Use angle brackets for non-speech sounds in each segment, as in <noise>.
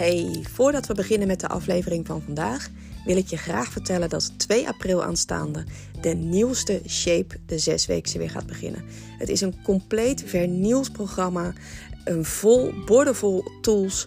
Hey, voordat we beginnen met de aflevering van vandaag, wil ik je graag vertellen dat 2 april aanstaande de nieuwste Shape de zesweekse weer gaat beginnen. Het is een compleet vernieuwd programma, een vol, bordevol tools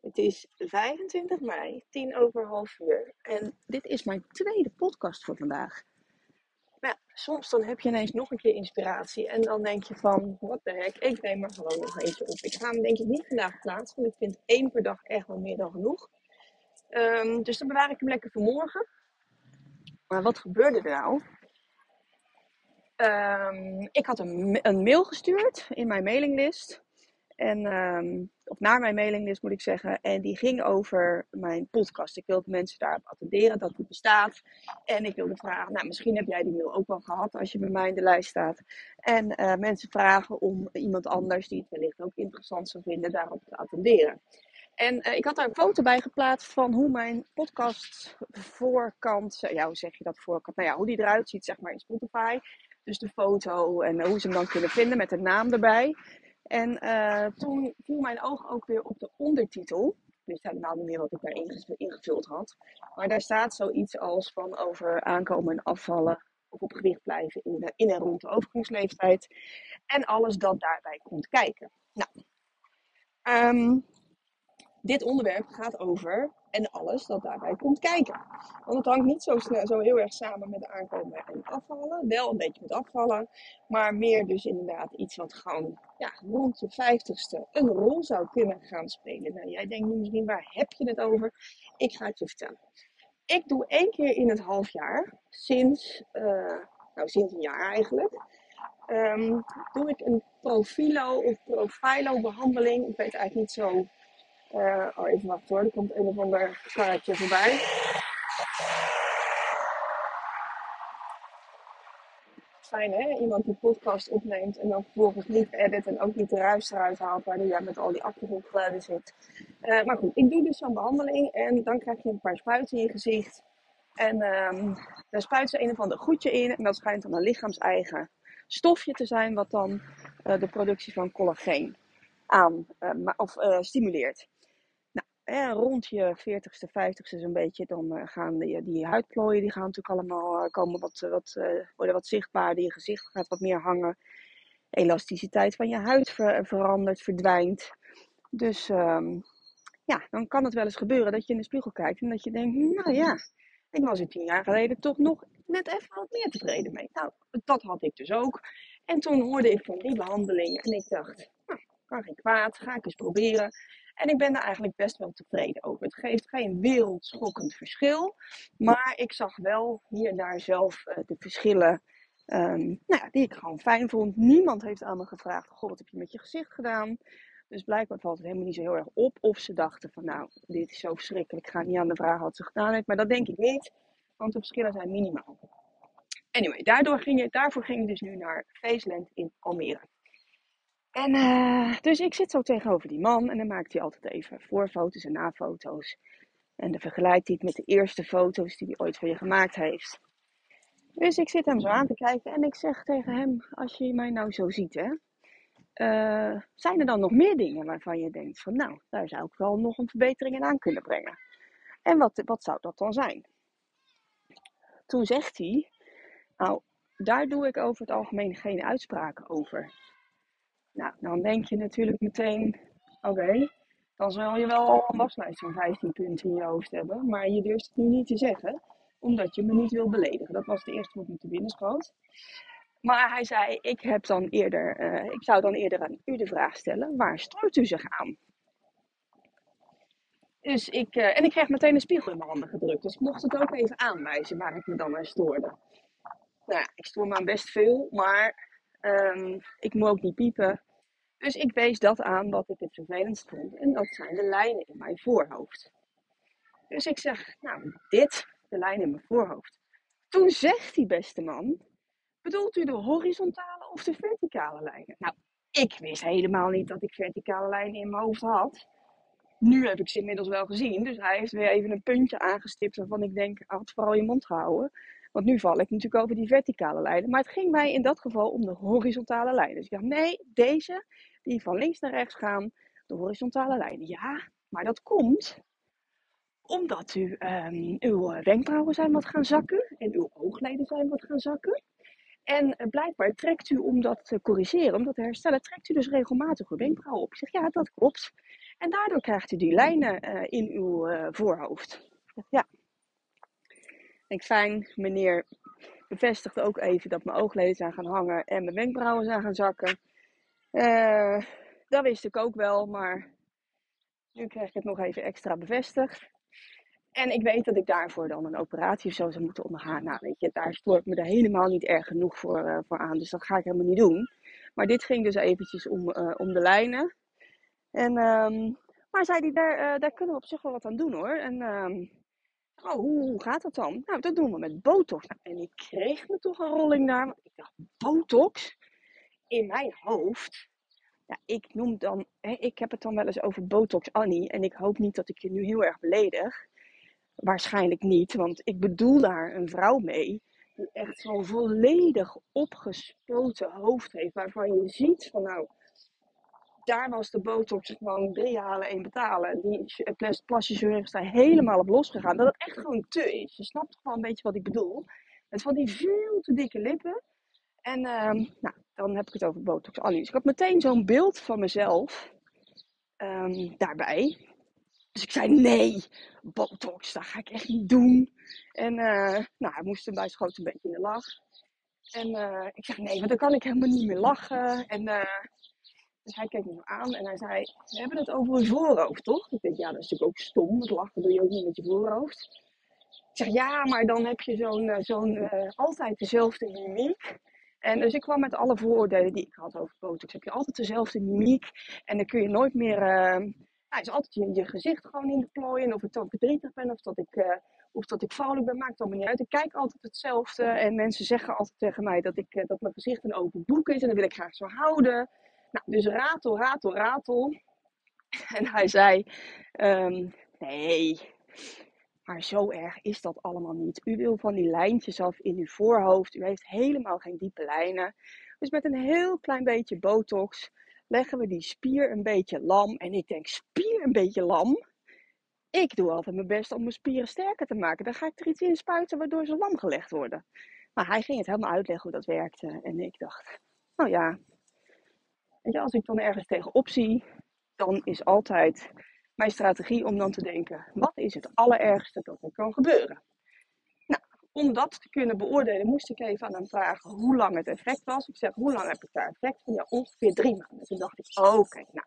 Het is 25 mei, 10 over half uur. En dit is mijn tweede podcast voor vandaag. Nou, soms dan heb je ineens nog een keer inspiratie. En dan denk je van, wat de heck, ik neem er gewoon nog eentje op. Ik ga hem denk ik niet vandaag plaatsen, want ik vind één per dag echt wel meer dan genoeg. Um, dus dan bewaar ik hem lekker voor morgen. Maar wat gebeurde er nou? Um, ik had een, een mail gestuurd in mijn mailinglist. En, um, of naar mijn mailinglist moet ik zeggen. En die ging over mijn podcast. Ik wilde mensen daarop attenderen dat die bestaat. En ik wilde vragen, nou misschien heb jij die mail ook wel gehad als je bij mij in de lijst staat. En uh, mensen vragen om iemand anders die het wellicht ook interessant zou vinden daarop te attenderen. En uh, ik had daar een foto bij geplaatst van hoe mijn podcast voorkant, ja hoe zeg je dat voorkant, nou ja hoe die eruit ziet zeg maar in Spotify. Dus de foto en hoe ze hem dan kunnen vinden met de naam erbij. En uh, toen viel mijn oog ook weer op de ondertitel. Ik wist helemaal niet meer wat ik daar ingevuld had. Maar daar staat zoiets als van over aankomen en afvallen of op gewicht blijven in, de, in en rond de overgangsleeftijd. En alles dat daarbij komt kijken. Nou, um, dit onderwerp gaat over en alles dat daarbij komt kijken. Want het hangt niet zo, snel, zo heel erg samen met aankomen en afvallen. Wel een beetje met afvallen, maar meer dus inderdaad iets wat gewoon ja, rond je vijftigste een rol zou kunnen gaan spelen. Nou, jij denkt nu misschien, waar heb je het over? Ik ga het je vertellen. Ik doe één keer in het half jaar, sinds, uh, nou, sinds een jaar eigenlijk, um, doe ik een profilo of profilo behandeling. Ik weet eigenlijk niet zo uh, oh, even wachten hoor, er komt een of ander karretje voorbij. Fijn hè, iemand die podcast opneemt en dan vervolgens niet edit en ook niet de ruis eruit haalt waar je met al die achtergrondgeluiden zit. Uh, maar goed, ik doe dus zo'n behandeling en dan krijg je een paar spuiten in je gezicht. En um, daar spuiten ze een of ander goedje in en dat schijnt dan een lichaams-eigen stofje te zijn wat dan de productie van collageen aan of stimuleert rond je 40ste, 50ste zo'n beetje, dan uh, gaan die, die huidplooien, die gaan natuurlijk allemaal uh, komen wat, eh, wat, worden wat zichtbaarder. Je gezicht gaat wat meer hangen. Elasticiteit van je huid ver, verandert, verdwijnt. Dus um, ja, dan kan het wel eens gebeuren dat je in de spiegel kijkt en dat je denkt, nou ja, ik was er tien jaar geleden toch nog net even wat meer tevreden mee. Nou, dat had ik dus ook. En toen hoorde ik van die behandeling en ik dacht, nou, kan geen kwaad, ga ik eens proberen. En ik ben daar eigenlijk best wel tevreden over. Het geeft geen wereldschokkend verschil. Maar ik zag wel hier en daar zelf uh, de verschillen um, nou ja, die ik gewoon fijn vond. Niemand heeft aan me gevraagd: Goh, wat heb je met je gezicht gedaan? Dus blijkbaar valt het helemaal niet zo heel erg op. Of ze dachten van nou, dit is zo verschrikkelijk. Ik ga niet aan de vraag wat ze gedaan heeft. Maar dat denk ik niet. Want de verschillen zijn minimaal. Anyway, daardoor ging je, daarvoor ging ik dus nu naar Faceland in Almere. En uh, dus ik zit zo tegenover die man en dan maakt hij altijd even voorfoto's en nafoto's. En dan vergelijkt hij het met de eerste foto's die hij ooit van je gemaakt heeft. Dus ik zit hem zo aan te kijken en ik zeg tegen hem, als je mij nou zo ziet, hè, uh, zijn er dan nog meer dingen waarvan je denkt van, nou, daar zou ik wel nog een verbetering in aan kunnen brengen. En wat, wat zou dat dan zijn? Toen zegt hij, nou, daar doe ik over het algemeen geen uitspraken over. Nou, dan denk je natuurlijk meteen, oké, dan zal je wel een waslijst van 15 punten in je hoofd hebben. Maar je durft het nu niet te zeggen, omdat je me niet wil beledigen. Dat was de eerste wat me te binnen schoot. Maar hij zei, ik, heb dan eerder, uh, ik zou dan eerder aan u de vraag stellen, waar stoort u zich aan? Dus ik, uh, en ik kreeg meteen een spiegel in mijn handen gedrukt. Dus ik mocht het ook even aanwijzen waar ik me dan aan stoorde. Nou ja, ik stoor me aan best veel, maar um, ik moet ook niet piepen. Dus ik wees dat aan wat ik het vervelendst vond. En dat zijn de lijnen in mijn voorhoofd. Dus ik zeg, nou, dit, de lijn in mijn voorhoofd. Toen zegt die beste man, bedoelt u de horizontale of de verticale lijnen? Nou, ik wist helemaal niet dat ik verticale lijnen in mijn hoofd had. Nu heb ik ze inmiddels wel gezien, dus hij heeft weer even een puntje aangestipt waarvan ik denk, had vooral je mond gehouden. Want nu val ik natuurlijk over die verticale lijnen. Maar het ging mij in dat geval om de horizontale lijnen. Dus ik dacht, nee, deze, die van links naar rechts gaan, de horizontale lijnen. Ja, maar dat komt omdat u, um, uw wenkbrauwen zijn wat gaan zakken en uw oogleden zijn wat gaan zakken. En uh, blijkbaar trekt u, om dat te corrigeren, om dat te herstellen, trekt u dus regelmatig uw wenkbrauwen op. Ik zeg, ja, dat klopt. En daardoor krijgt u die lijnen uh, in uw uh, voorhoofd. Ja. Ik fijn, meneer bevestigde ook even dat mijn oogleden zijn gaan hangen en mijn wenkbrauwen zijn gaan zakken. dat wist ik ook wel, maar nu krijg ik het nog even extra bevestigd. En ik weet dat ik daarvoor dan een operatie of zo zou moeten ondergaan. Nou, weet je, daar stoor ik me er helemaal niet erg genoeg voor, uh, voor aan. Dus dat ga ik helemaal niet doen. Maar dit ging dus eventjes om, uh, om de lijnen. En, um, maar zei hij, daar, daar kunnen we op zich wel wat aan doen hoor. En, um, oh, hoe, gaat dat dan? Nou, dat doen we met botox. Nou, en ik kreeg me toch een rolling daar. Ik dacht, botox? In mijn hoofd? Ik noem dan, hè, ik heb het dan wel eens over botox Annie. En ik hoop niet dat ik je nu heel erg beledig. Waarschijnlijk niet, want ik bedoel daar een vrouw mee die echt zo'n volledig opgespoten hoofd heeft. Waarvan je ziet van nou, daar was de botox gewoon drie halen, één betalen. Die plastische chirurg is helemaal op losgegaan. Dat het echt gewoon te is. Je snapt gewoon een beetje wat ik bedoel. Met van die veel te dikke lippen. En um, nou, dan heb ik het over botox Annie. Dus ik had meteen zo'n beeld van mezelf um, daarbij. Dus ik zei nee, botox, dat ga ik echt niet doen. En uh, nou, hij moest hem bij een beetje in de lach. En uh, ik zeg nee, want dan kan ik helemaal niet meer lachen. En uh, dus hij keek me aan en hij zei, we hebben het over je voorhoofd, toch? Ik denk, ja, dat is natuurlijk ook stom, het lachen doe je ook niet met je voorhoofd. Ik zeg, ja, maar dan heb je zo'n, zo'n altijd dezelfde mimiek. En dus ik kwam met alle vooroordelen die ik had over botox. Heb je altijd dezelfde mimiek en dan kun je nooit meer hij is altijd je, je gezicht gewoon in de plooi. En of ik dan verdrietig ben of dat ik, uh, of dat ik ben, maakt allemaal niet uit. Ik kijk altijd hetzelfde. En mensen zeggen altijd tegen mij dat, ik, uh, dat mijn gezicht een open boek is. En dat wil ik graag zo houden. Nou, dus ratel, ratel, ratel. <laughs> En hij zei: um, Nee, maar zo erg is dat allemaal niet. U wil van die lijntjes af in uw voorhoofd. U heeft helemaal geen diepe lijnen. Dus met een heel klein beetje botox leggen we die spier een beetje lam. En ik denk, spier een beetje lam? Ik doe altijd mijn best om mijn spieren sterker te maken. Dan ga ik er iets in spuiten waardoor ze lam gelegd worden. Maar hij ging het helemaal uitleggen hoe dat werkte. En ik dacht, nou ja, weet je, als ik dan ergens tegenop zie, dan is altijd mijn strategie om dan te denken, wat is het allerergste dat er kan gebeuren? om dat te kunnen beoordelen, moest ik even aan hem vragen hoe lang het effect was. Ik zeg, hoe lang heb ik daar effect van? Ja, ongeveer drie maanden. Toen dacht ik, oké, nou,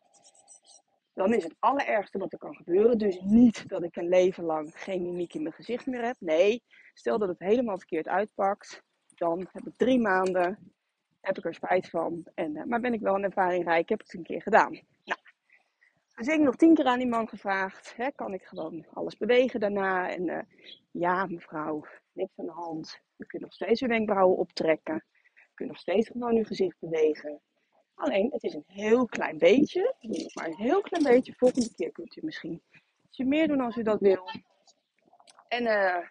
dan is het allerergste wat er kan gebeuren. Dus niet dat ik een leven lang geen mimiek in mijn gezicht meer heb. Nee, stel dat het helemaal verkeerd uitpakt, dan heb ik drie maanden, heb ik er spijt van. En, uh, maar ben ik wel een ervaring rijk, heb ik het een keer gedaan. Nou, dus ik nog tien keer aan die man gevraagd, hè, kan ik gewoon alles bewegen daarna? En uh, ja, mevrouw, niks aan de hand. Je kunt nog steeds je wenkbrauwen optrekken. Je kunt nog steeds gewoon je gezicht bewegen. Alleen, het is een heel klein beetje. Maar een heel klein beetje. Volgende keer kunt u misschien je meer doen als u dat wil. En uh,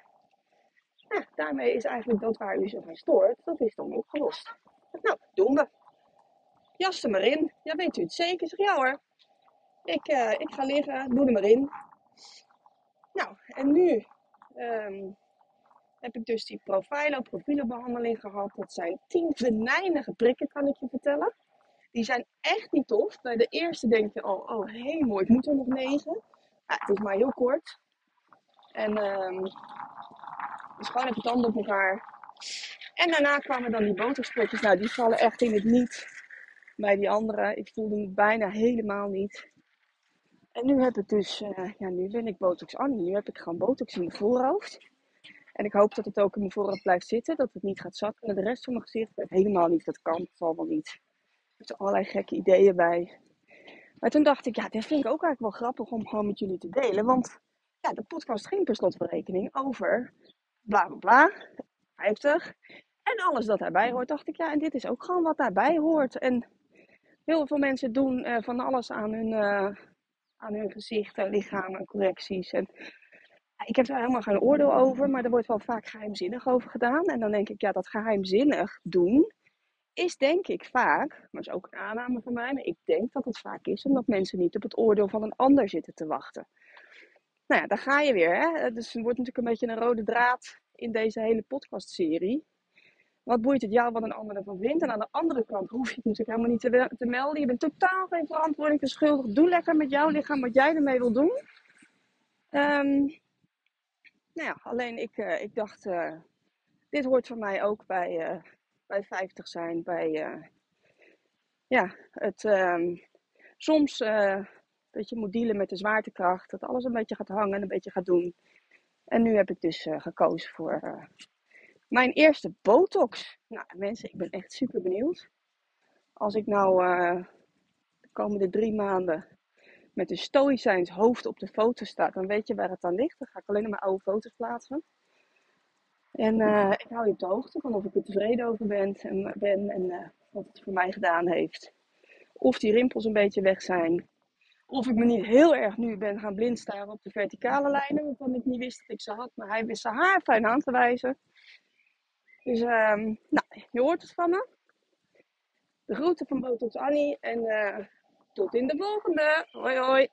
ja, daarmee is eigenlijk dat waar u zich aan stoort, dat is dan opgelost. Nou, doen we. Jas er maar in. Ja, weet u het zeker? Zeg ja hoor. Ik, uh, ik ga liggen, doe er maar in. Nou, en nu um, heb ik dus die profilo, profielenbehandeling gehad. Dat zijn tien venijnige prikken, kan ik je vertellen. Die zijn echt niet tof. Bij de eerste denk je, oh, oh mooi, ik moet er nog negen. Ja, het is maar heel kort. En um, dus gewoon even tanden op elkaar. En daarna kwamen dan die botoxprikjes. Nou, die vallen echt in het niet bij die andere. Ik voelde het bijna helemaal niet. En nu heb ik dus, uh, ja, nu ben ik botox Annie. Nu heb ik gewoon botox in mijn voorhoofd. En ik hoop dat het ook in mijn voorhoofd blijft zitten. Dat het niet gaat zakken naar de rest van mijn gezicht. Helemaal niet, dat kan. Wel niet. er allerlei gekke ideeën bij. Maar toen dacht ik, ja, dit vind ik ook eigenlijk wel grappig om gewoon met jullie te delen. Want ja, de podcast ging per slotverrekening over bla bla bla, 50. En alles dat daarbij hoort, dacht ik, ja, en dit is ook gewoon wat daarbij hoort. En heel veel mensen doen uh, van alles aan hun, uh, aan hun gezicht en lichaam en correcties. En ik heb daar helemaal geen oordeel over, maar er wordt wel vaak geheimzinnig over gedaan. En dan denk ik, ja, dat geheimzinnig doen is denk ik vaak, maar is ook een aanname van mij, maar ik denk dat het vaak is omdat mensen niet op het oordeel van een ander zitten te wachten. Nou ja, daar ga je weer. Hè? Dus het wordt natuurlijk een beetje een rode draad in deze hele podcastserie. Wat boeit het jou wat een ander ervan vindt? En aan de andere kant hoef je het natuurlijk helemaal niet te, melden. Je bent totaal geen verantwoording verschuldigd. Doe lekker met jouw lichaam wat jij ermee wil doen. Um, nou ja, alleen ik, uh, ik dacht, uh, dit hoort voor mij ook bij, uh, bij 50 zijn. Bij ja, het um, soms dat je moet dealen met de zwaartekracht. Dat alles een beetje gaat hangen en een beetje gaat doen. En nu heb ik dus gekozen voor mijn eerste botox. Nou mensen, ik ben echt super benieuwd. Als ik nou de komende drie maanden met een stoïcijns hoofd op de foto staat, dan weet je waar het aan ligt. Dan ga ik alleen maar mijn oude foto's plaatsen. En ik hou je op de hoogte van of ik er tevreden over ben en, ben en wat het voor mij gedaan heeft. Of die rimpels een beetje weg zijn. Of ik me niet heel erg nu ben gaan blind staren op de verticale lijnen, waarvan ik niet wist dat ik ze had. Maar hij wist ze haar fijn aan te wijzen. Dus um, nou, je hoort het van me. De groeten van Botox Annie en uh, tot in de volgende. Hoi hoi.